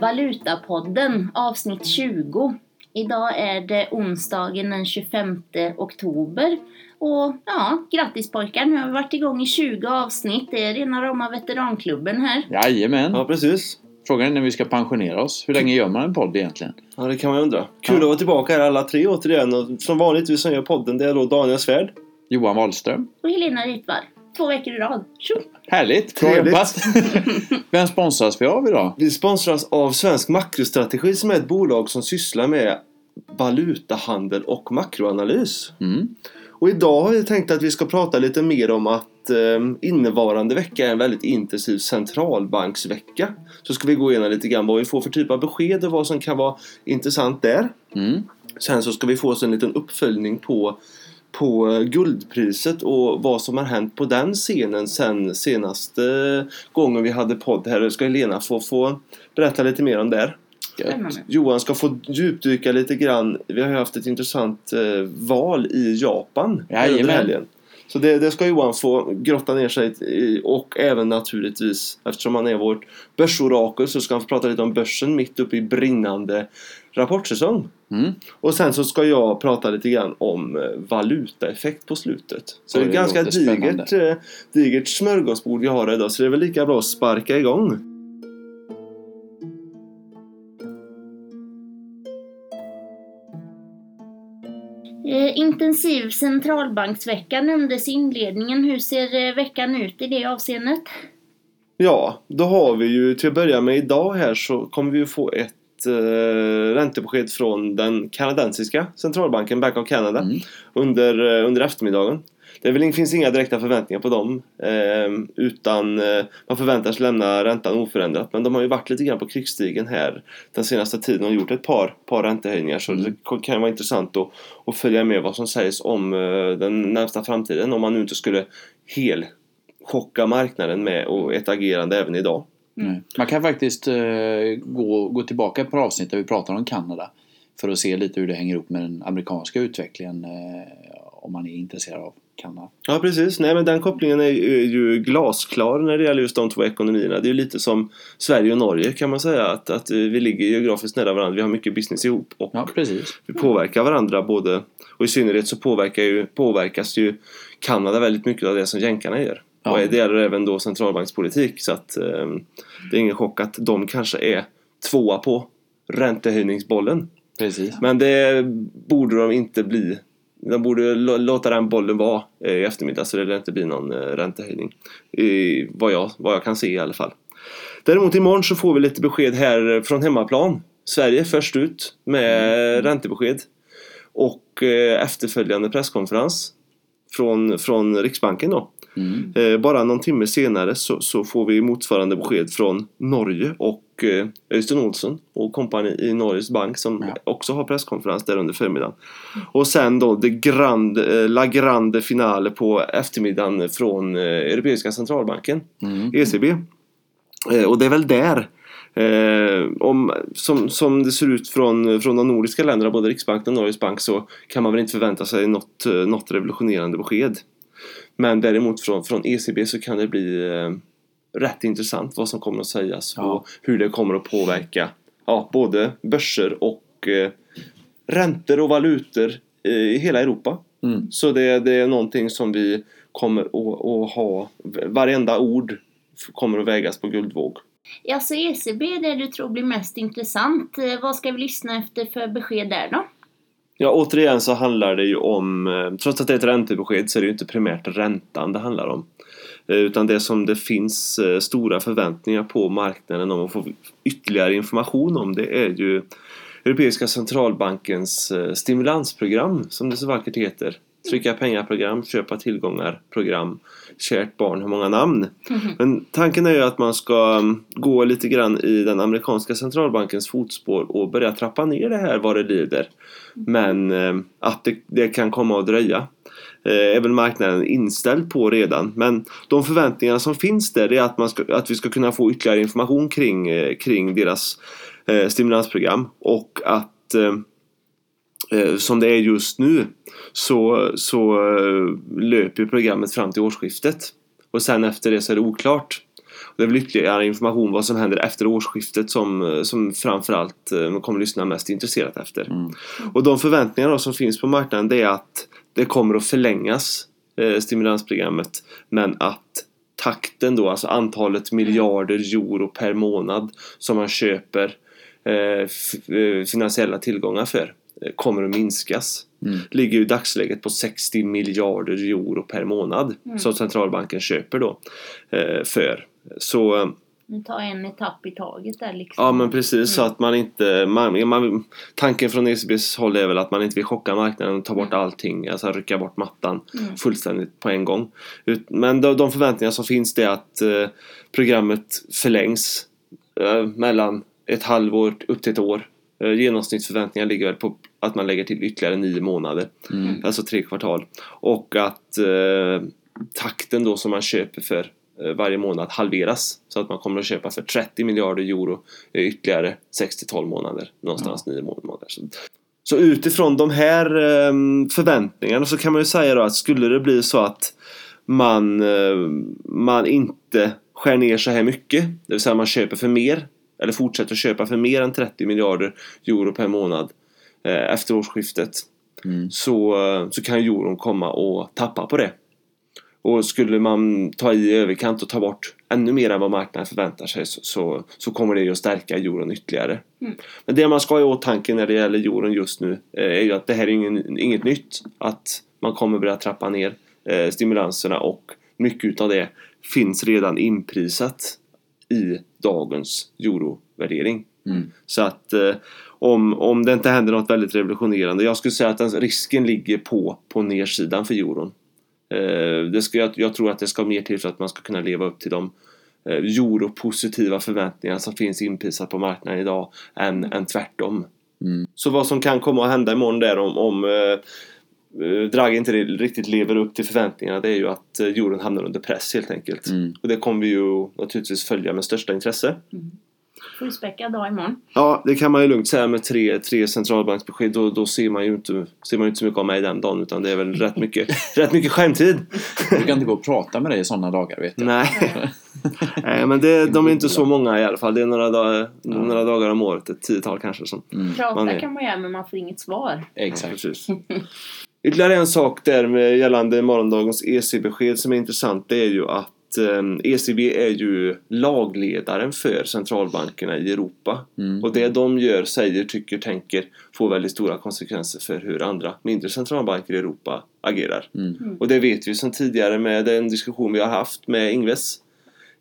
Valutapodden avsnitt 20. Idag är det onsdagen den 25 oktober. Och ja, grattis pojkar, nu har vi varit igång i 20 avsnitt. Det är rena rama veteranklubben här. Jajamän. Ja, precis. Frågan är när vi ska pensionera oss. Hur länge gör man en podd egentligen? Ja, det kan man undra. Kul Ja. att vara tillbaka här alla tre återigen. Och som vanligt, vi som gör podden, det är då Daniel Svärd. Johan Wahlström. Och Helena Rydvall. Två veckor i rad. Tjo! Härligt! Bra Trevligt. jobbat! Vem sponsras vi av idag? Vi sponsras av Svensk Makrostrategi som är ett bolag som sysslar med valutahandel och makroanalys. Mm. Och idag har vi tänkt att vi ska prata lite mer om att eh, innevarande vecka är en väldigt intensiv centralbanksvecka. Så ska vi gå igenom lite grann vad vi får för typ av besked och vad som kan vara intressant där. Mm. Sen så ska vi få oss en liten uppföljning på, på eh, guldpriset och vad som har hänt på den scenen sen senaste gången vi hade podd här. Ska Helena få, få berätta lite mer om det? Spännande. Johan ska få djupdyka lite grann. Vi har ju haft ett intressant eh, val i Japan Jajamän. under helgen. Så det, det ska Johan få grotta ner sig i och även naturligtvis eftersom han är vårt börsorakel så ska han få prata lite om börsen mitt uppe i brinnande rapportsäsong. Mm. Och sen så ska jag prata lite grann om eh, valutaeffekt på slutet. Så det är det ganska digert, eh, digert smörgåsbord vi har idag så det är väl lika bra att sparka igång. Intensiv centralbanksvecka nämndes i inledningen. Hur ser eh, veckan ut i det avseendet? Ja, då har vi ju till att börja med idag här så kommer vi ju få ett eh, räntebesked från den kanadensiska centralbanken Bank of Canada Mm. under, eh, under eftermiddagen. Det väl, finns inga direkta förväntningar på dem eh, utan eh, man förväntar sig lämna räntan oförändrat men de har ju varit lite grann på krigsstigen här den senaste tiden och gjort ett par, par räntehöjningar så Mm. det kan vara intressant att, att följa med vad som sägs om eh, den närmsta framtiden om man nu inte skulle hel chocka marknaden med och ett agerande även idag. Nej. Man kan faktiskt eh, gå, gå tillbaka på avsnitt där vi pratar om Kanada. För att se lite hur det hänger ihop med den amerikanska utvecklingen. Eh, om man är intresserad av Kanada. Ja precis, nej men den kopplingen är ju, glasklar när det gäller just de två ekonomierna. Det är ju lite som Sverige och Norge kan man säga att, att eh, vi ligger geografiskt nära varandra, vi har mycket business ihop och Ja, precis. vi påverkar varandra både och i synnerhet så påverkar ju, påverkas ju Kanada väldigt mycket av det som jänkarna gör. Ja. Och det gäller även då centralbankspolitik så att eh, det är ingen chock att de kanske är tvåa på räntehöjningsbollen. precis. Men det borde de inte bli. De borde lå- låta den bollen vara eh, i eftermiddag så det lär inte bli någon eh, räntehöjning. I vad, jag, vad jag kan se i alla fall. Däremot imorgon så får vi lite besked här från hemmaplan. Sverige först ut med räntebesked. Och eh, efterföljande presskonferens från, från Riksbanken då. Mm. Bara någon timme senare så, så får vi motsvarande besked från Norge och eh, Øystein Olsen och kompani i Norges bank som Ja. också har presskonferens där under förmiddagen. Och sen då det grande, eh, la grande finale på eftermiddagen från eh, Europeiska centralbanken, Mm. ECB. Eh, och det är väl där Eh, om, som, som det ser ut från, från de nordiska länderna, både Riksbanken och Norges bank, så kan man väl inte förvänta sig något, något revolutionerande besked. Men däremot från, från ECB så kan det bli eh, rätt intressant vad som kommer att sägas Ja. och hur det kommer att påverka ja, både börser och eh, räntor och valutor eh, i hela Europa. Mm. Så det, det är någonting som vi kommer att, att ha, varenda ord kommer att vägas på guldvåg. Alltså ECB är det du tror blir mest intressant. Eh, Vad ska vi lyssna efter för besked där då? Ja, återigen så handlar det ju om, eh, trots att det är ett räntebesked så är det ju inte primärt räntan det handlar om. Eh, Utan det som det finns eh, stora förväntningar på marknaden om att få ytterligare information om det är ju Europeiska centralbankens eh, stimulansprogram som det så vackert heter. Trycka pengar-program, köpa tillgångar-program, kärt barn har många namn. Men tanken är ju att man ska um, gå lite grann i den amerikanska centralbankens fotspår och börja trappa ner det här vad det lider. Men eh, att det, det kan komma att dröja. Eh, är väl marknaden inställd på redan. Men de förväntningarna som finns där är att, man ska, att vi ska kunna få ytterligare information kring, eh, kring deras eh, stimulansprogram. Och att som det är just nu så, så löper programmet fram till årsskiftet. Och sen efter det så är det oklart. Det är väl ytterligare information vad som händer efter årsskiftet som, som framförallt man kommer lyssna mest intresserat efter. Mm. Och de förväntningar som finns på marknaden det är att det kommer att förlängas eh, stimulansprogrammet men att takten då, alltså antalet miljarder euro per månad som man köper eh, eh, finansiella tillgångar för eh, kommer att minskas. Mm. Ligger ju i dagsläget på 60 miljarder euro per månad som centralbanken köper då eh, för. Så eh, Nu tar jag en etapp i taget där liksom. Ja men precis så att man inte man, man, Tanken från ECBs håll är väl att man inte vill chocka marknaden och ta bort allting Alltså rycka bort mattan Mm. fullständigt på en gång Ut- Men de, de förväntningar som finns det är att eh, programmet förlängs eh, mellan ett halvår upp till ett år eh, Genomsnittsförväntningar ligger väl på att man lägger till ytterligare nio månader Mm. Alltså tre kvartal och att eh, takten då som man köper för varje månad halveras så att man kommer att köpa för 30 miljarder euro i ytterligare 6-12 månader någonstans 9 månader så, så utifrån de här eh, förväntningarna så kan man ju säga då att skulle det bli så att man, eh, man inte skär ner så här mycket det vill säga man köper för mer eller fortsätter köpa för mer än 30 miljarder euro per månad eh, efter årsskiftet Mm. så, eh, så kan euron komma att tappa på det. Och skulle man ta i överkant och ta bort ännu mer än vad marknaden förväntar sig så, så, så kommer det ju att stärka euron ytterligare. Mm. Men det man ska ha i åtanke när det gäller euron just nu eh, är ju att det här är ingen, inget nytt. Att man kommer börja trappa ner eh, stimulanserna och mycket av det finns redan inprisat i dagens eurovärdering. Mm. Så att eh, om, om det inte händer något väldigt revolutionerande. Jag skulle säga att den, risken ligger på, på nedsidan för euron. Eh, det ska, jag, jag tror att det ska mer till för att man ska kunna leva upp till de eh, europositiva förväntningar som finns inprisat på marknaden idag än, än tvärtom. Mm. Så vad som kan komma att hända imorgon där om, om eh, eh, Draghi inte riktigt lever upp till förväntningarna det är ju att eh, euron hamnar under press helt enkelt. Mm. Och det kommer vi ju naturligtvis följa med största intresse. Fullspäckad dag imorgon. Ja, det kan man ju lugnt säga med tre, tre centralbanksbesked. Då, då ser man ju inte, ser man ju inte så mycket av mig den dagen utan det är väl rätt mycket, rätt mycket skärmtid. Du kan inte gå och prata med dig sådana dagar vet du. Nej. Nej, men det, de är inte så många i alla fall. Det är några, dagar, några dagar om året, ett tiotal kanske. Som, Mm. Man Prata är- kan man göra men man får inget svar. Exakt. Precis. Ytterligare en sak där med gällande morgondagens EC-besked som är intressant det är ju att ECB är ju lagledaren för centralbankerna i Europa. Mm. Och det de gör, säger, tycker, tänker får väldigt stora konsekvenser för hur andra mindre centralbanker i Europa agerar. Mm. Och det vet vi sedan tidigare med den diskussion vi har haft med Ingves.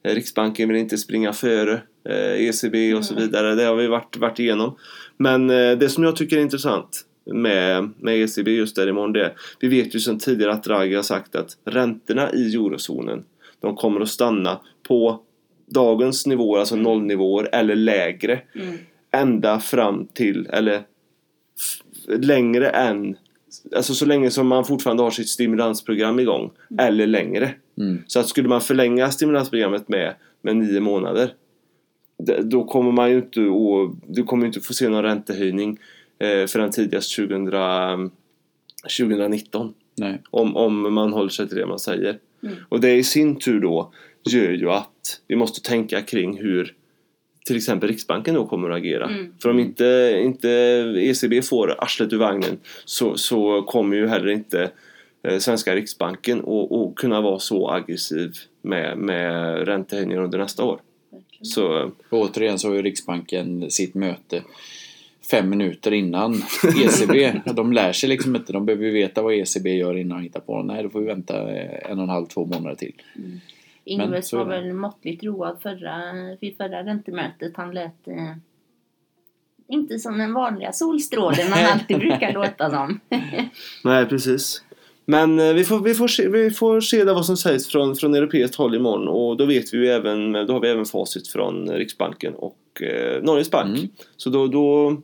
Eh, Riksbanken vill inte springa före eh, ECB och så vidare. Det har vi varit, varit igenom. Men eh, det som jag tycker är intressant med, med ECB just där imorgon det Vi vet ju sedan tidigare att Draghi har sagt att räntorna i eurozonen de kommer att stanna på dagens nivåer, alltså nollnivåer eller lägre Mm. ända fram till, eller längre än Alltså så länge som man fortfarande har sitt stimulansprogram igång eller längre. Mm. Så att skulle man förlänga stimulansprogrammet med, med nio månader då kommer man ju inte att, du kommer inte få se någon räntehöjning eh, förrän tidigast 2000, 2019 Nej. om, om man håller sig till det man säger. Mm. Och det i sin tur då gör ju att vi måste tänka kring hur till exempel Riksbanken då kommer att agera. Mm. För om inte, inte ECB får arslet ur vagnen så, så kommer ju heller inte eh, svenska Riksbanken att, kunna vara så aggressiv med, med räntehöjningar under nästa år. Så eh, Och återigen så har ju Riksbanken sitt möte fem minuter innan ECB. De lär sig liksom inte. De behöver ju veta vad ECB gör innan de hittar på. Nej, då får vi vänta en och en halv, två månader till. Ingves så är var väl måttligt road förra, vid förra räntemötet. Han lät eh, inte som den vanliga solstrålen man alltid brukar låta som. Nej, precis. Men eh, vi får, vi, får se, vi får se där vad som sägs från, från europeiskt håll imorgon och då vet vi ju även, då har vi även facit från Riksbanken och eh, Norges Bank. Mm. Så då, då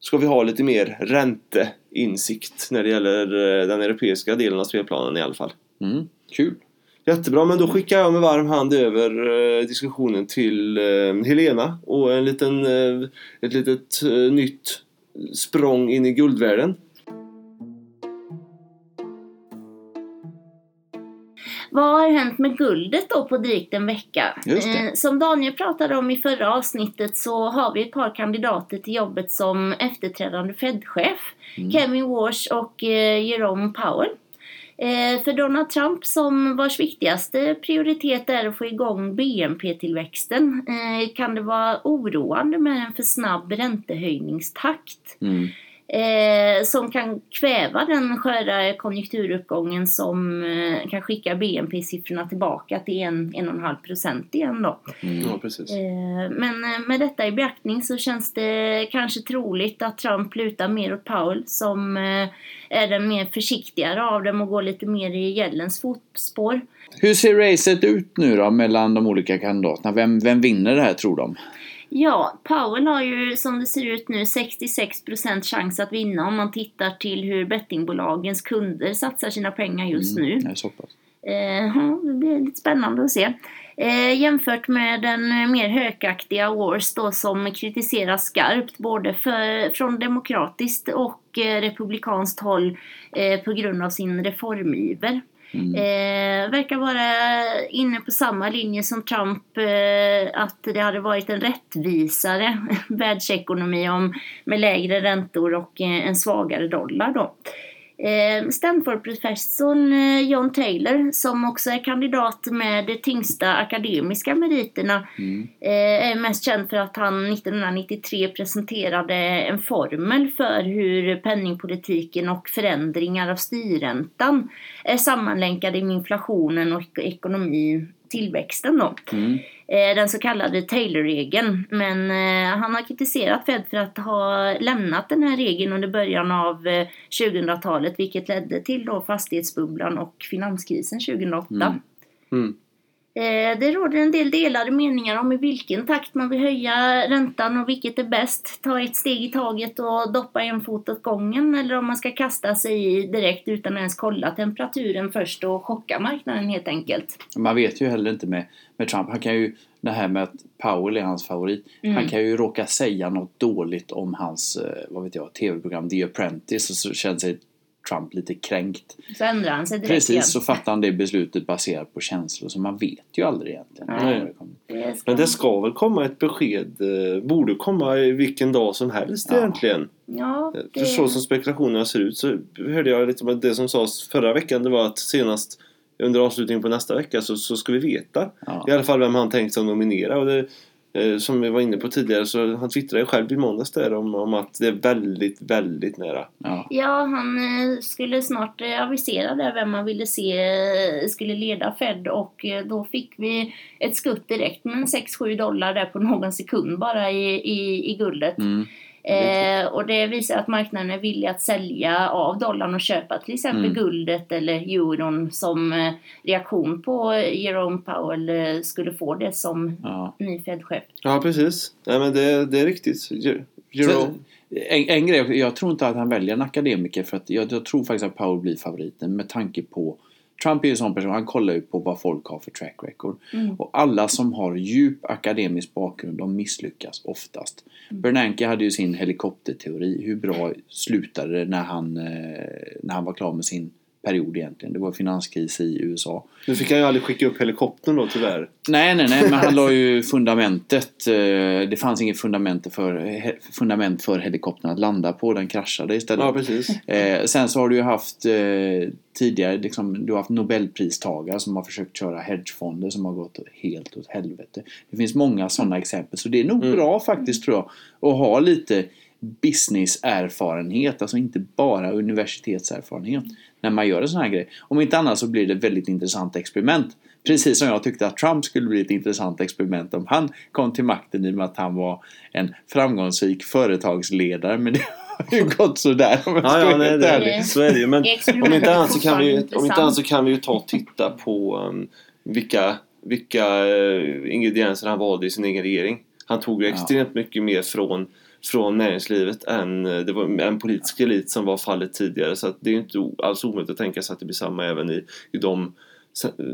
ska vi ha lite mer ränteinsikt när det gäller eh, den europeiska delen av spelplanen i alla fall. Mm. Kul! Jättebra, men då skickar jag med varm hand över eh, diskussionen till eh, Helena och en liten, ett litet nytt språng in i guldvärlden. Vad har hänt med guldet då på drygt en vecka? Eh, som Daniel pratade om i förra avsnittet så har vi ett par kandidater till jobbet som efterträdande Fed-chef. Mm. Kevin Walsh och eh, Jerome Powell. Eh, för Donald Trump som vars viktigaste prioritet är att få igång BNP-tillväxten kan det vara oroande med en för snabb räntehöjningstakt Mm. Eh, som kan kväva den sköra konjunkturuppgången som eh, kan skicka BNP-siffrorna tillbaka till 1-1,5 procent igen då. Mm. Ja, precis. Eh, Men eh, med detta i beaktning så känns det kanske troligt att Trump lutar mer åt Powell som eh, är den mer försiktigare av dem och går lite mer i Yellens fotspår. Hur ser racet ut nu då mellan de olika kandidaterna? Vem, vem vinner det här tror de? Ja, Powell har ju som det ser ut nu 66% chans att vinna om man tittar till hur bettingbolagens kunder satsar sina pengar just nu. Det är så pass. Eh, det blir lite spännande att se. Eh, jämfört med den mer hökaktiga Wars då som kritiseras skarpt både för, från demokratiskt och eh, republikanskt håll eh, på grund av sin reformiver. Mm. Eh, verkar vara inne på samma linje som Trump eh, att det hade varit en rättvisare världsekonomi om, med lägre räntor och eh, en svagare dollar då. Eh, Stanford-professorn eh, John Taylor som också är kandidat med de tyngsta akademiska meriterna Mm. eh, är mest känd för att han 1993 presenterade en formel för hur penningpolitiken och förändringar av styrräntan är sammanlänkade med inflationen och ekonomi tillväxten då. Mm. Eh, den så kallade Taylor-regeln. Men eh, han har kritiserat Fed för att ha lämnat den här regeln under början av eh, 2000-talet vilket ledde till då fastighetsbubblan och finanskrisen 2008. Mm. Mm. Eh, Det råder en del delade meningar om i vilken takt man vill höja räntan och vilket är bäst. Ta ett steg i taget och doppa en fot åt gången eller om man ska kasta sig i direkt utan att ens kolla temperaturen först och chocka marknaden helt enkelt. Man vet ju heller inte med, med Trump. Han kan ju, det här med att Powell är hans favorit. Mm. Han kan ju råka säga något dåligt om hans, eh, vad vet jag, tv-program The Apprentice och så känner sig Trump lite kränkt. Så ändrar han sig direkt igen. Precis, så fattar han det beslutet baserat på känslor. Så man vet ju aldrig egentligen. Nej. det. Det Men det ska väl komma ett besked, eh, borde komma i vilken dag som helst Ja. egentligen. Ja, För så som spekulationerna ser ut så hörde jag lite om det som sades förra veckan. Det var att senast under avslutningen på nästa vecka så, så ska vi veta Ja. i alla fall vem han tänkt sig nominera. Och det, som vi var inne på tidigare så han twittrade själv i måndags där om, om att det är väldigt, väldigt nära. Ja. Ja, han eh, skulle snart eh, avisera där vem man ville se eh, skulle leda Fed och eh, då fick vi ett skutt direkt med en 6-7 dollar där på någon sekund bara i, i, i guldet. Mm. Eh, och det visar att marknaden är villig att sälja av dollarn och köpa till exempel Mm. guldet eller euron som eh, reaktion på Jerome Powell eh, skulle få det som Ja. ny Fed-chef. Ja, precis. Nej, men det, det är riktigt. Jer- Jerome. En, en grej, jag tror inte att han väljer en akademiker för att jag, jag tror faktiskt att Powell blir favoriten med tanke på Trump är ju en sån person, han kollar ju på vad folk har för track record. Mm. Och alla som har djup akademisk bakgrund, de misslyckas oftast. Mm. Bernanke hade ju sin helikopterteori. Hur bra slutade det när han, eh, när han var klar med sin period egentligen? Det var finanskris i USA. Nu fick han ju aldrig skicka upp helikoptern då tyvärr. Nej, nej, nej, men han la ju fundamentet. eh, Det fanns inget fundament för, fundament för helikoptern att landa på. Den kraschade istället. Ja, precis. Eh, sen så har du ju haft eh, tidigare, liksom, du har haft nobelpristagare som har försökt köra hedgefonder som har gått helt åt helvete. Det finns många sådana exempel. Så det är nog Mm. bra faktiskt tror jag att ha lite businesserfarenhet, alltså inte bara universitetserfarenhet när man gör en sån här grej. Om inte annat så blir det ett väldigt intressant experiment. Precis som jag tyckte att Trump skulle bli ett intressant experiment om han kom till makten i och med att han var en framgångsrik företagsledare. Men det har ju gått sådär om jag ska Ja, ja, nej, det, det. så är det ju. Men om inte annat så kan vi, om inte annat så kan vi ju ta och titta på um, vilka, vilka uh, ingredienser han valde i sin egen regering. Han tog ju Ja. extremt mycket mer från, från näringslivet än uh, det var en politisk elit som var fallet tidigare. Så att det är inte alls omöjligt att tänka sig att det blir samma även i, i de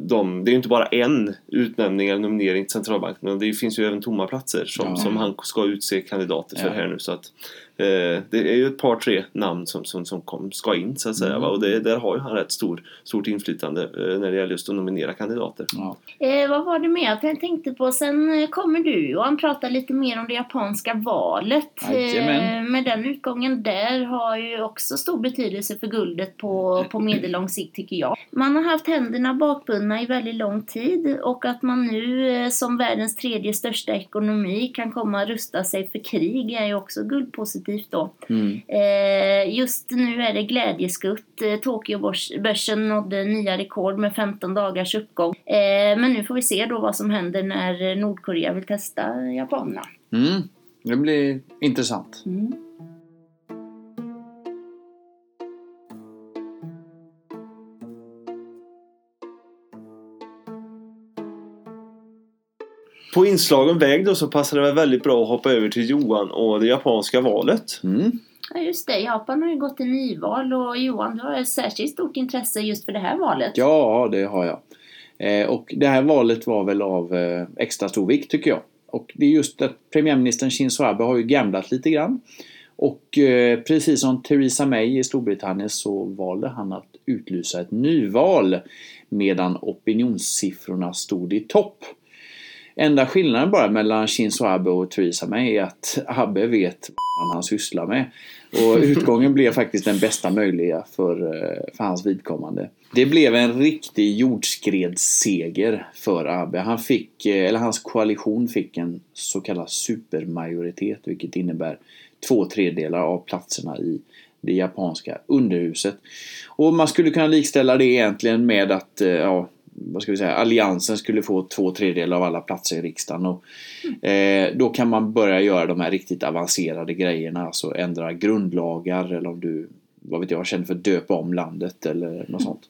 de, det är inte bara en utnämning eller nominering till centralbanken. Det finns ju även tomma platser som, Ja. som han ska utse kandidater för Ja. här nu. Så att Eh, det är ju ett par tre namn som, som, som kom, ska in så att säga. Mm. Va? Och det, där har ju han rätt stor, stort inflytande eh, när det gäller just att nominera kandidater. Ja. Eh, vad var det mer jag tänkte på? Sen eh, kommer du Johan prata lite mer om det japanska valet. Jajamän. Eh, med den utgången där har ju också stor betydelse för guldet på, på medellång sikt tycker jag. Man har haft händerna bakbundna i väldigt lång tid och att man nu eh, som världens tredje största ekonomi kan komma att rusta sig för krig är ju också guldpositivt då. Mm. Eh, just nu är det glädjeskutt. Eh, Tokyobörsen nådde nya rekord med 15 dagars uppgång. Eh, men nu får vi se då vad som händer när Nordkorea vill testa japanerna. Mm. Det blir intressant. Mm. På inslagen väg då så passar det väl väldigt bra att hoppa över till Johan och det japanska valet. Mm. Ja just det, Japan har ju gått till nyval och Johan du har ett särskilt stort intresse just för det här valet. Ja, det har jag. Eh, och det här valet var väl av eh, extra stor vikt tycker jag. Och det är just att premiärministern Shinzo Abe har ju gamblat lite grann. Och eh, precis som Theresa May i Storbritannien så valde han att utlysa ett nyval medan opinionssiffrorna stod i topp. Enda skillnaden bara mellan Shinzo Abe och Theresa May är att Abe vet vad han sysslar med. Och utgången blev faktiskt den bästa möjliga för, eh, för hans vidkommande. Det blev en riktig jordskredsseger för Abe. Han fick, eh, eller hans koalition fick en så kallad supermajoritet vilket innebär två tredjedelar av platserna i det japanska underhuset. Och man skulle kunna likställa det egentligen med att eh, ja, vad ska vi säga, alliansen skulle få två tredjedelar av alla platser i riksdagen. Och, eh, då kan man börja göra de här riktigt avancerade grejerna, alltså ändra grundlagar eller om du, vad vet jag, känner för att döpa om landet eller något sånt.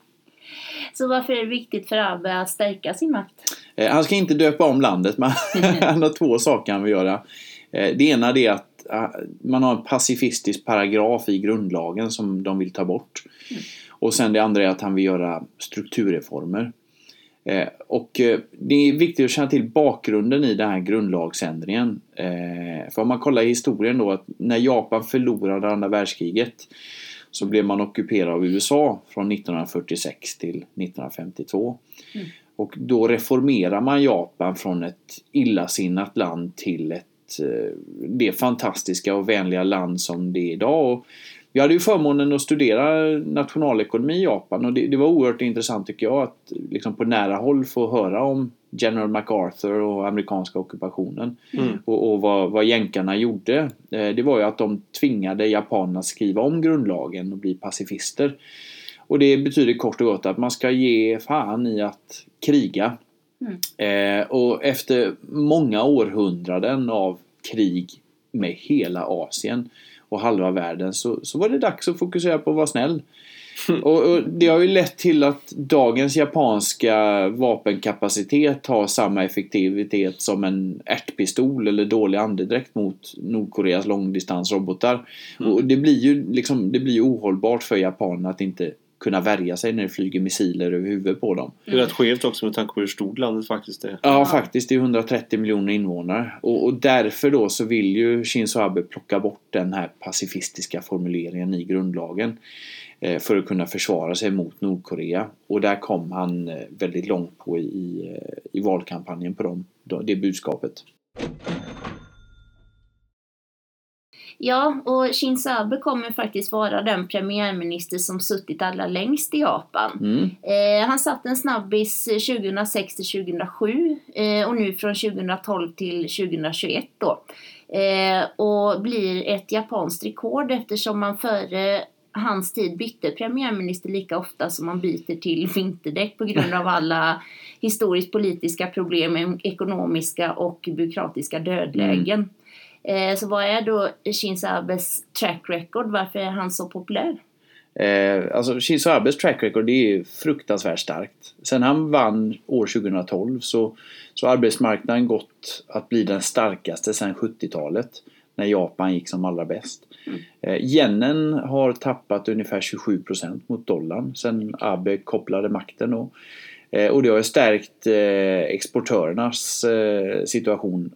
Så varför är det viktigt för Abe att stärka sin makt? Eh, han ska inte döpa om landet, men han har två saker han vill göra. Eh, det ena är att eh, man har en pacifistisk paragraf i grundlagen som de vill ta bort. Och sen det andra är att han vill göra strukturreformer. Eh, och eh, det är viktigt att känna till bakgrunden i den här grundlagsändringen. Eh, för om man kollar i historien då att när Japan förlorade andra världskriget så blev man ockuperad av USA från 1946 till 1952. Mm. Och då reformerar man Japan från ett illasinnat land till ett det fantastiska och vänliga land som det är idag. Och jag hade ju förmånen att studera nationalekonomi i Japan och det, det var oerhört intressant tycker jag att liksom på nära håll få höra om General MacArthur och amerikanska ockupationen Mm. och, och vad, vad jänkarna gjorde. Eh, det var ju att de tvingade japanerna att skriva om grundlagen och bli pacifister. Och det betyder kort och gott att man ska ge fan i att kriga. Eh, och efter många århundraden av krig med hela Asien och halva världen så, så var det dags att fokusera på att vara snäll. Och, och det har ju lett till att dagens japanska vapenkapacitet har samma effektivitet som en ärtpistol eller dålig andedräkt mot Nordkoreas långdistansrobotar. Och det blir ju liksom, det blir ohållbart för japanerna att inte kunna värja sig när det flyger missiler över huvudet på dem. Det är rätt skevt också med tanke på hur stort landet faktiskt är. Ja, faktiskt. Det är 130 miljoner invånare. Och, och därför då så vill ju Shinzo Abe plocka bort den här pacifistiska formuleringen i grundlagen. Eh, för att kunna försvara sig mot Nordkorea. Och där kom han eh, väldigt långt på i, i, eh, i valkampanjen på dem, det budskapet. Ja, och Shinzo Abe kommer faktiskt vara den premiärminister som suttit allra längst i Japan. Mm. Eh, han satt en snabbis 2006 till 2007 eh, och nu från 2012 till 2021 då. Eh, och blir ett japanskt rekord eftersom man före hans tid bytte premiärminister lika ofta som man byter till vinterdäck på grund av alla historiskt politiska problem, ekonomiska och byråkratiska dödlägen. Eh, så vad är då Shinzo Abes track record? Varför är han så populär? Eh, alltså Shinzo Abes track record det är fruktansvärt starkt. Sen han vann år 2012 så, så har arbetsmarknaden gått att bli den starkaste sedan 70-talet. När Japan gick som allra bäst. Eh, yenen har tappat ungefär 27% mot dollarn sen Abe kopplade makten. Och, eh, och det har stärkt eh, exportörernas situation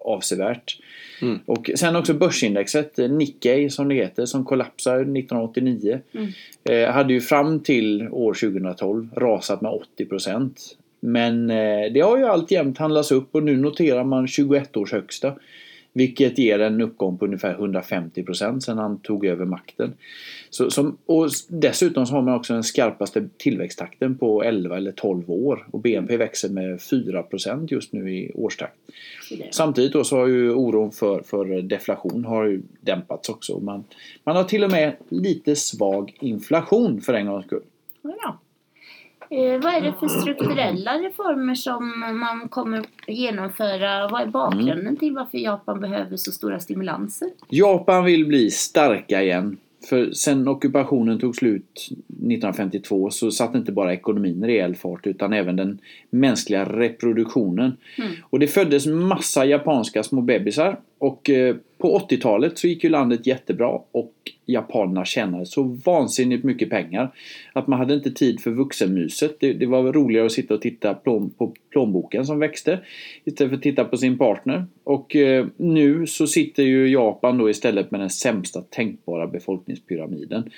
avsevärt. Mm. Och sen också börsindexet, eh, Nikkei som det heter, som kollapsade 1989. Mm. Eh, hade ju fram till år 2012 rasat med 80%. Men eh, det har ju alltjämt handlats upp och nu noterar man 21 års högsta. Vilket ger en uppgång på ungefär 150% sedan han tog över makten. Så, som, och dessutom så har man också den skarpaste tillväxttakten på 11 eller 12 år. Och BNP växer med 4% just nu i årstakt. Samtidigt då så har ju oron för, för deflation har ju dämpats också. Man, man har till och med lite svag inflation för en gångs skull. Ja. Eh, vad är det för strukturella reformer som man kommer genomföra? Vad är bakgrunden Mm. till varför Japan behöver så stora stimulanser? Japan vill bli starka igen. För sen ockupationen tog slut 1952 så satte inte bara ekonomin rejäl fart utan även den mänskliga reproduktionen. Mm. Och det föddes massa japanska små bebisar och eh, på 80-talet så gick ju landet jättebra och japanerna tjänade så vansinnigt mycket pengar att man hade inte tid för vuxenmyset. Det, det var roligare att sitta och titta plån, på plånboken som växte istället för att titta på sin partner. Och eh, nu så sitter ju Japan då istället med den sämsta tänkbara befolkningspyramiden.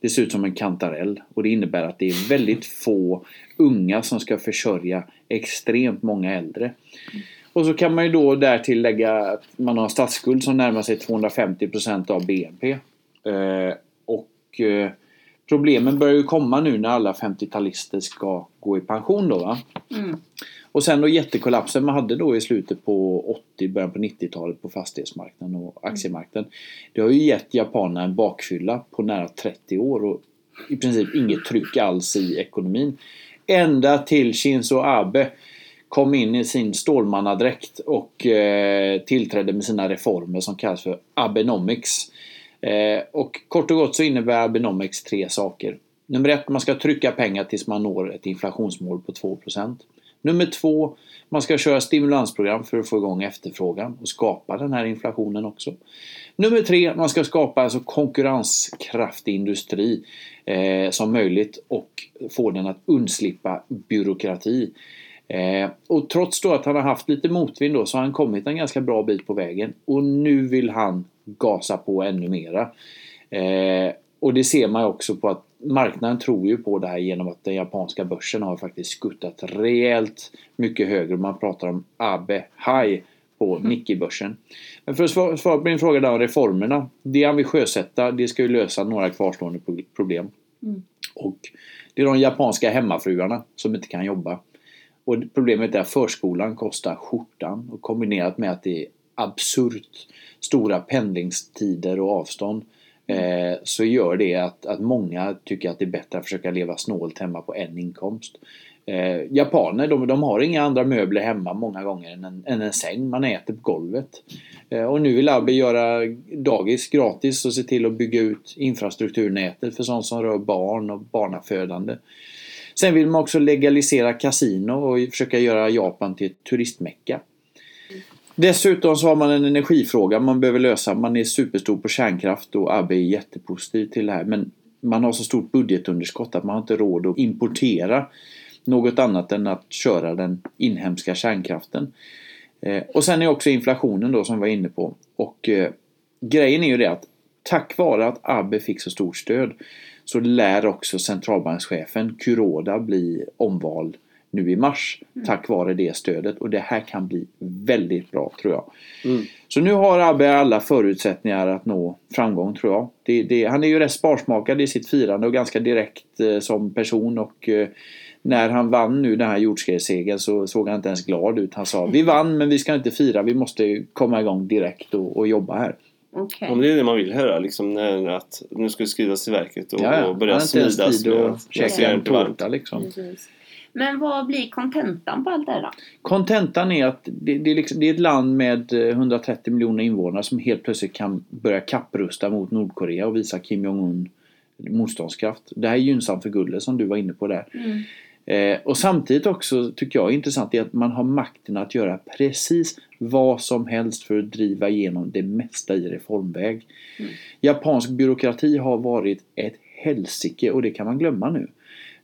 Det ser ut som en kantarell och det innebär att det är väldigt få unga som ska försörja extremt många äldre. Och så kan man ju då därtill lägga att man har en statsskuld som närmar sig 250% av BNP. Eh, och eh, problemen börjar ju komma nu när alla 50-talister ska gå i pension då va. Mm. Och sen då jättekollapsen man hade då i slutet på 80, början på 90-talet på fastighetsmarknaden och aktiemarknaden. Det har ju gett japanerna en bakfylla på nära 30 år och i princip inget tryck alls i ekonomin. Ända till Shinzo Abe kom in i sin stålmannadräkt och eh, tillträdde med sina reformer som kallas för Abenomics. Eh, och kort och gott så innebär Abenomics tre saker. Nummer ett, man ska trycka pengar tills man når ett inflationsmål på 2% Nummer två, man ska köra stimulansprogram för att få igång efterfrågan och skapa den här inflationen också. Nummer tre, man ska skapa en så konkurrenskraftig industri eh, som möjligt och få den att undslippa byråkrati. Eh, och trots då att han har haft lite motvind då så har han kommit en ganska bra bit på vägen och nu vill han gasa på ännu mera. Eh, och det ser man ju också på att marknaden tror ju på det här genom att den japanska börsen har faktiskt skuttat rejält mycket högre. Man pratar om Abe High på Nikkei-börsen. Men för att svara på din fråga där om reformerna. Det han vill sjösätta, det ska ju lösa några kvarstående pro- problem. Mm. Och det är de japanska hemmafruarna som inte kan jobba. Och problemet är att förskolan kostar skjortan och kombinerat med att det är absurt stora pendlingstider och avstånd eh, så gör det att, att många tycker att det är bättre att försöka leva snålt hemma på en inkomst. Eh, japaner de, de har inga andra möbler hemma många gånger än en, än en säng. Man äter på golvet. Eh, och nu vill Abe göra dagis gratis och se till att bygga ut infrastrukturnätet för sånt som rör barn och barnafödande. Sen vill man också legalisera kasino och försöka göra Japan till ett turistmecka. Dessutom så har man en energifråga man behöver lösa. Man är superstor på kärnkraft och Abe är jättepositiv till det här. Men man har så stort budgetunderskott att man har inte råd att importera något annat än att köra den inhemska kärnkraften. Eh, och sen är också inflationen då som vi var inne på. Och eh, grejen är ju det att tack vare att Abe fick så stort stöd så lär också centralbankschefen Kuroda bli omvald nu i mars tack vare det stödet och det här kan bli väldigt bra tror jag. Mm. Så nu har Abbe alla förutsättningar att nå framgång tror jag. Det, det, han är ju rätt sparsmakad i sitt firande och ganska direkt eh, som person och eh, när han vann nu den här jordskredssegern så såg han inte ens glad ut. Han sa vi vann men vi ska inte fira, vi måste komma igång direkt och, och jobba här. Okej. Om det är det man vill höra, liksom, när att nu ska det skrivas till verket och, Ja, och börja har inte ens smidas. tid med- att jag käka en tårta liksom. Precis. Men vad blir kontentan på allt det här då? Kontentan är att det, det, är liksom, det är ett land med eh, 130 miljoner invånare som helt plötsligt kan börja kapprusta mot Nordkorea och visa Kim Jong-Un motståndskraft. Det här är gynnsamt för guldet som du var inne på där. Mm. Eh, och samtidigt också tycker jag är intressant är att man har makten att göra precis vad som helst för att driva igenom det mesta i reformväg. Mm. Japansk byråkrati har varit ett helsike och det kan man glömma nu.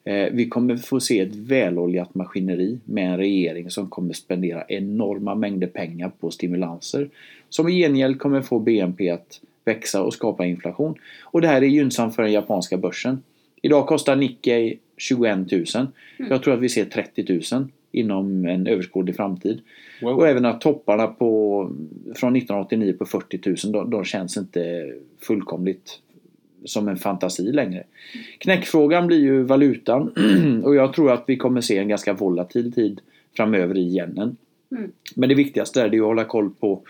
Eh, vi kommer få se ett väloljat maskineri med en regering som kommer spendera enorma mängder pengar på stimulanser som i gengäld kommer få BNP att växa och skapa inflation. Och det här är gynnsamt för den japanska börsen. Idag kostar Nikkei 21 000. Jag tror att vi ser 30 000 inom en överskådlig framtid. Wow. Och även att topparna på, från 1989 på 40 000 de, de känns inte fullkomligt som en fantasi längre. Knäckfrågan blir ju valutan och jag tror att vi kommer se en ganska volatil tid framöver i yenen. Mm. Men det viktigaste är det att hålla koll på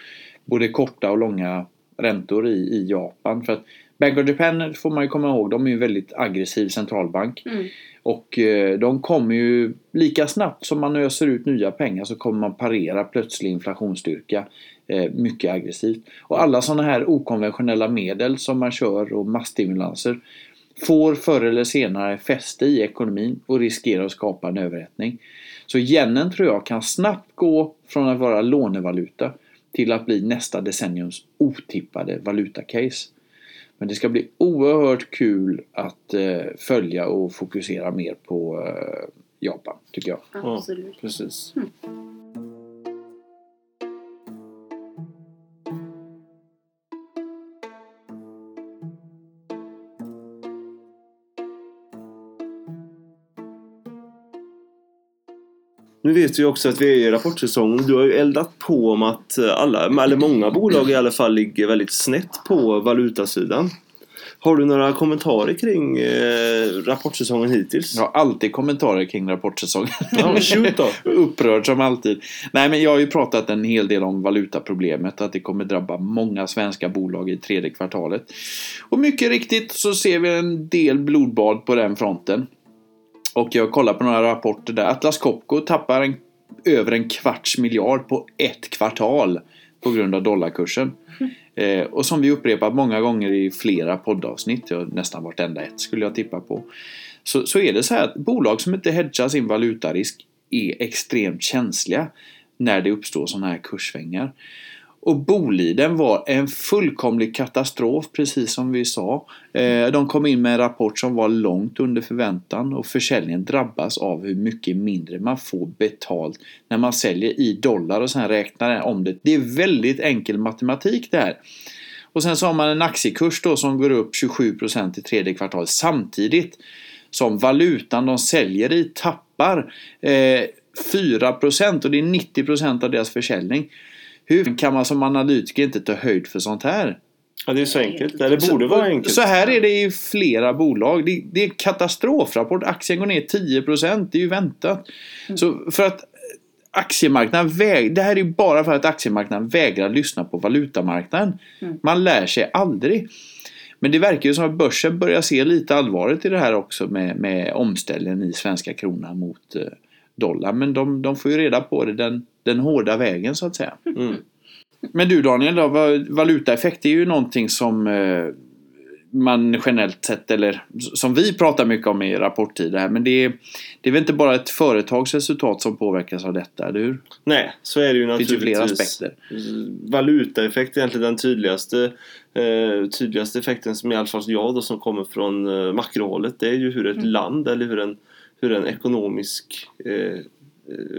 både korta och långa räntor i, i Japan. För att Bank of Japan får man ju komma ihåg, de är ju en väldigt aggressiv centralbank. Mm. Och eh, de kommer ju lika snabbt som man öser ut nya pengar så kommer man parera plötslig inflationsstyrka eh, mycket aggressivt. Och alla sådana här okonventionella medel som man kör och massstimulanser får förr eller senare fäste i ekonomin och riskerar att skapa en överhettning. Så yenen tror jag kan snabbt gå från att vara lånevaluta till att bli nästa decenniums otippade valutacase. Men det ska bli oerhört kul att eh, följa och fokusera mer på eh, Japan, tycker jag. Absolut. Precis. Nu vet vi också att vi är i rapportsäsong. Du har ju eldat på om att alla, eller många bolag i alla fall, ligger väldigt snett på valutasidan. Har du några kommentarer kring eh, rapportsäsongen hittills? Jag har alltid kommentarer kring rapportsäsongen. Ja, shoot då! Upprörd som alltid. Nej men jag har ju pratat en hel del om valutaproblemet. Att det kommer drabba många svenska bolag i tredje kvartalet. Och mycket riktigt så ser vi en del blodbad på den fronten. Och jag kollar på några rapporter där Atlas Copco tappar en, över en kvarts miljard på ett kvartal på grund av dollarkursen. Eh, och som vi upprepat många gånger i flera poddavsnitt, nästan vartenda ett skulle jag tippa på. Så, så är det så här att bolag som inte hedgar sin valutarisk är extremt känsliga när det uppstår sådana här kurssvängar. Och Boliden var en fullkomlig katastrof precis som vi sa. Eh, de kom in med en rapport som var långt under förväntan och försäljningen drabbas av hur mycket mindre man får betalt när man säljer i dollar och sen räknar om det. Det är väldigt enkel matematik det här. Och sen så har man en aktiekurs då som går upp 27% i tredje kvartalet samtidigt som valutan de säljer i tappar eh, 4% och det är 90% av deras försäljning. Hur kan man som analytiker inte ta höjd för sånt här? Ja, det är så enkelt. Det borde vara enkelt. Så här är det i flera bolag. Det, det är katastrofrapport. Aktien går ner 10%. Det är ju väntat. Så för att aktiemarknaden väg, Det här är ju bara för att aktiemarknaden vägrar lyssna på valutamarknaden. Man lär sig aldrig. Men det verkar ju som att börsen börjar se lite allvaret i det här också med, med omställningen i svenska kronan mot eh, dollar. Men de, de får ju reda på det den, den hårda vägen så att säga. Mm. Men du Daniel, då, va- valutaeffekt är ju någonting som eh, man generellt sett, eller som vi pratar mycket om i rapporttider här, men det är, det är väl inte bara ett företags resultat som påverkas av detta, eller hur? Nej, så är det ju Det finns ju naturligtvis. flera aspekter. Valutaeffekt är egentligen den tydligaste, eh, tydligaste effekten som i alla fall jag då som kommer från eh, makrohållet. Det är ju hur ett land eller hur en, hur en ekonomisk eh,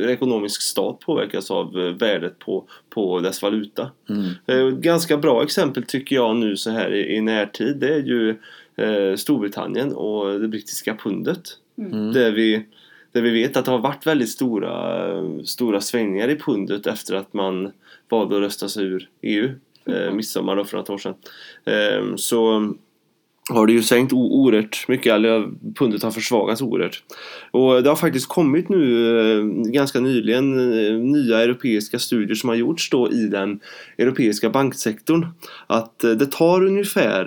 ekonomisk stat påverkas av eh, värdet på, på dess valuta. Mm. Eh, Ett ganska bra exempel tycker jag nu så här i, i närtid det är ju eh, Storbritannien och det brittiska pundet. Mm. Där, vi, där vi vet att det har varit väldigt stora, stora svängningar i pundet efter att man valde att rösta sig ur EU. Eh, midsommar då för några år sedan. Eh, så har det ju sänkt oerhört mycket, eller pundet har försvagats oerhört. Och det har faktiskt kommit nu eh, ganska nyligen eh, nya europeiska studier som har gjorts då i den europeiska banksektorn. Att eh, det tar ungefär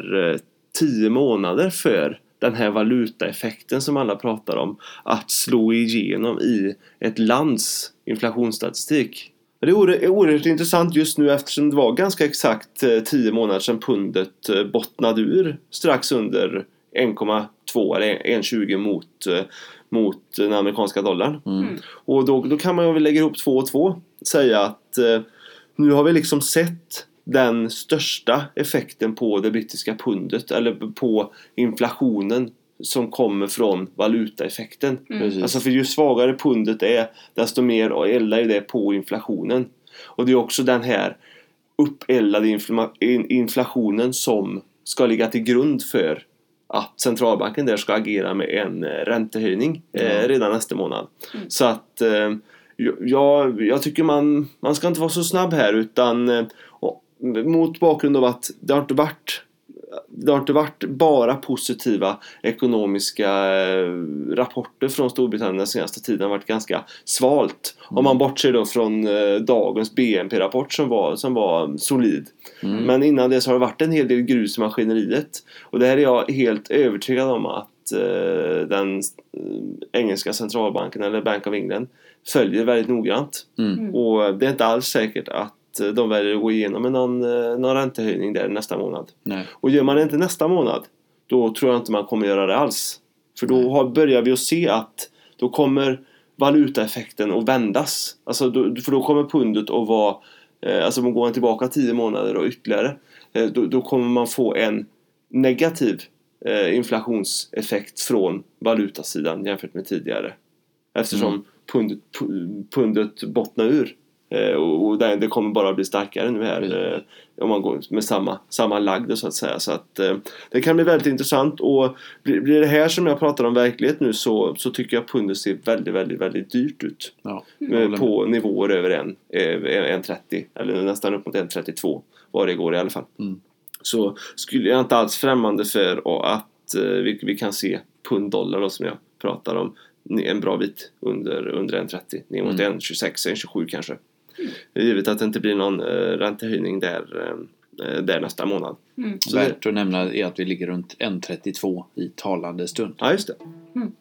tio 10 månader för den här valutaeffekten som alla pratar om att slå igenom i ett lands inflationsstatistik. Det är oerhört, intressant just nu eftersom det var ganska exakt eh, 10 månader sedan pundet eh, bottnade ur strax under 1,2 eller 1,20 mot, eh, mot den amerikanska dollarn. Mm. Och då, då kan man väl lägga ihop två och två. Säga att eh, nu har vi liksom sett den största effekten på det brittiska pundet eller på inflationen som kommer från valutaeffekten. Precis. Alltså för ju svagare pundet är desto mer eldar det på inflationen. Och det är också den här uppeldade inflationen som ska ligga till grund för att centralbanken där ska agera med en eh, räntehöjning eh, Ja. redan nästa månad. Så att eh, jag, jag tycker man, man ska inte vara så snabb här utan eh, mot bakgrund av att det har inte varit det har inte varit bara positiva ekonomiska eh, rapporter från Storbritannien den senaste tiden. Det har varit ganska svalt. Om man bortser då från eh, dagens BNP-rapport som var, som var solid. Mm. Men innan det så har det varit en hel del grus i maskineriet. Och det här är jag helt övertygad om att eh, den engelska centralbanken eller Bank of England följer väldigt noggrant. Mm. Och det är inte alls säkert att eh, de väljer att gå igenom med någon, eh, någon räntehöjning där nästa månad. Nej. Och gör man det inte nästa månad då tror jag inte man kommer göra det alls. För då har, börjar vi att se att då kommer valutaeffekten att vändas. Alltså då, för då kommer pundet att vara, eh, alltså om man går tillbaka 10 månader och ytterligare, eh, då, då kommer man få en negativ eh, inflationseffekt från valutasidan jämfört med tidigare. Eftersom Mm. pundet, pu- pundet bottnar ur. Eh, och det, kommer bara bli starkare nu här Precis. eh, om man går med samma, samma lagd så att säga. Så att eh, det kan bli väldigt intressant och blir, det här som jag pratar om verklighet nu så, så tycker jag pundet ser väldigt, väldigt, väldigt dyrt ut. Ja. På nivåer över en, eh, en 30 eller nästan upp mot en 32 var det går i alla fall. Mm. Så skulle jag inte alls främmande för att vi, vi kan se pund-dollar då som jag pratar om en bra bit under, under 1,30 ner mot Mm. 1,26, 1,27 kanske. Givet att det inte blir någon eh, räntehöjning där, eh, där nästa månad. Mm. Så det, Värt att nämna är att vi ligger runt 1,32 i talande stund. ja, just det. Mm.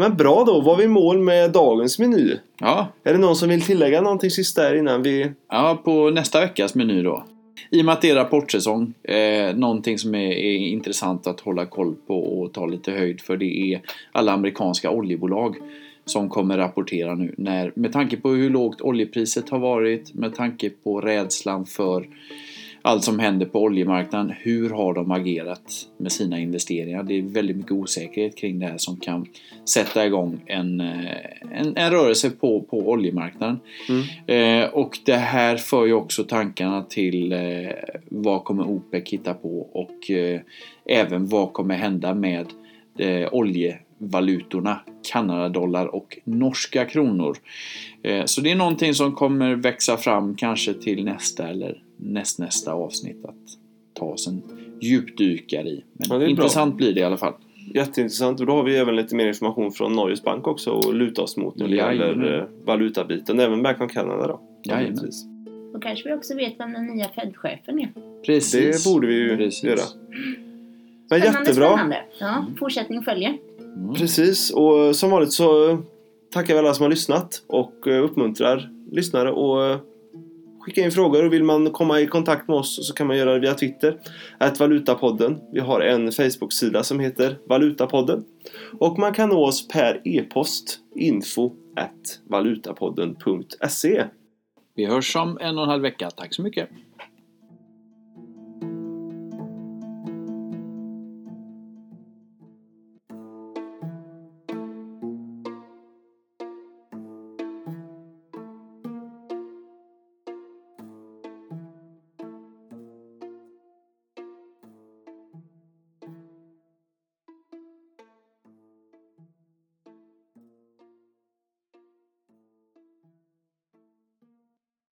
Men bra då, var vi i mål med dagens meny? Ja, Är det någon som vill tillägga någonting sista här innan vi... Ja, på nästa veckas meny då. I och med att det är rapportsäsong, eh, någonting som är, är intressant att hålla koll på och ta lite höjd för det är alla amerikanska oljebolag som kommer rapportera nu. När, med tanke på hur lågt oljepriset har varit, med tanke på rädslan för allt som händer på oljemarknaden. Hur har de agerat med sina investeringar? Det är väldigt mycket osäkerhet kring det här som kan sätta igång en, eh, en, en rörelse på, på oljemarknaden. Mm. Eh, och det här för ju också tankarna till eh, vad kommer OPEC hitta på och eh, även vad kommer hända med eh, oljevalutorna Kanadadollar och norska kronor. Eh, så det är någonting som kommer växa fram kanske till nästa eller nästnästa avsnitt att ta oss en djupdykare i. Men Ja, det är bra. intressant blir det i alla fall. Jätteintressant. Och då har vi även lite mer information från Norges bank också att luta oss mot när det gäller eh, valutabiten. Även Bank of Canada då. Jajamän. Då kanske vi också vet vem den nya Fed-chefen är. Precis. Det borde vi ju Precis. göra. Men Spännande, jättebra. spännande. Ja, fortsättning följer. Mm. Precis. Och som vanligt så tackar vi alla som har lyssnat och eh, uppmuntrar lyssnare och eh, skicka in frågor. Och vill man komma i kontakt med oss så kan man göra det via Twitter. Att Valutapodden. Vi har en Facebook-sida som heter Valutapodden. Och man kan nå oss per e-post info at valutapodden.se Vi hörs om en och en halv vecka. Tack så mycket.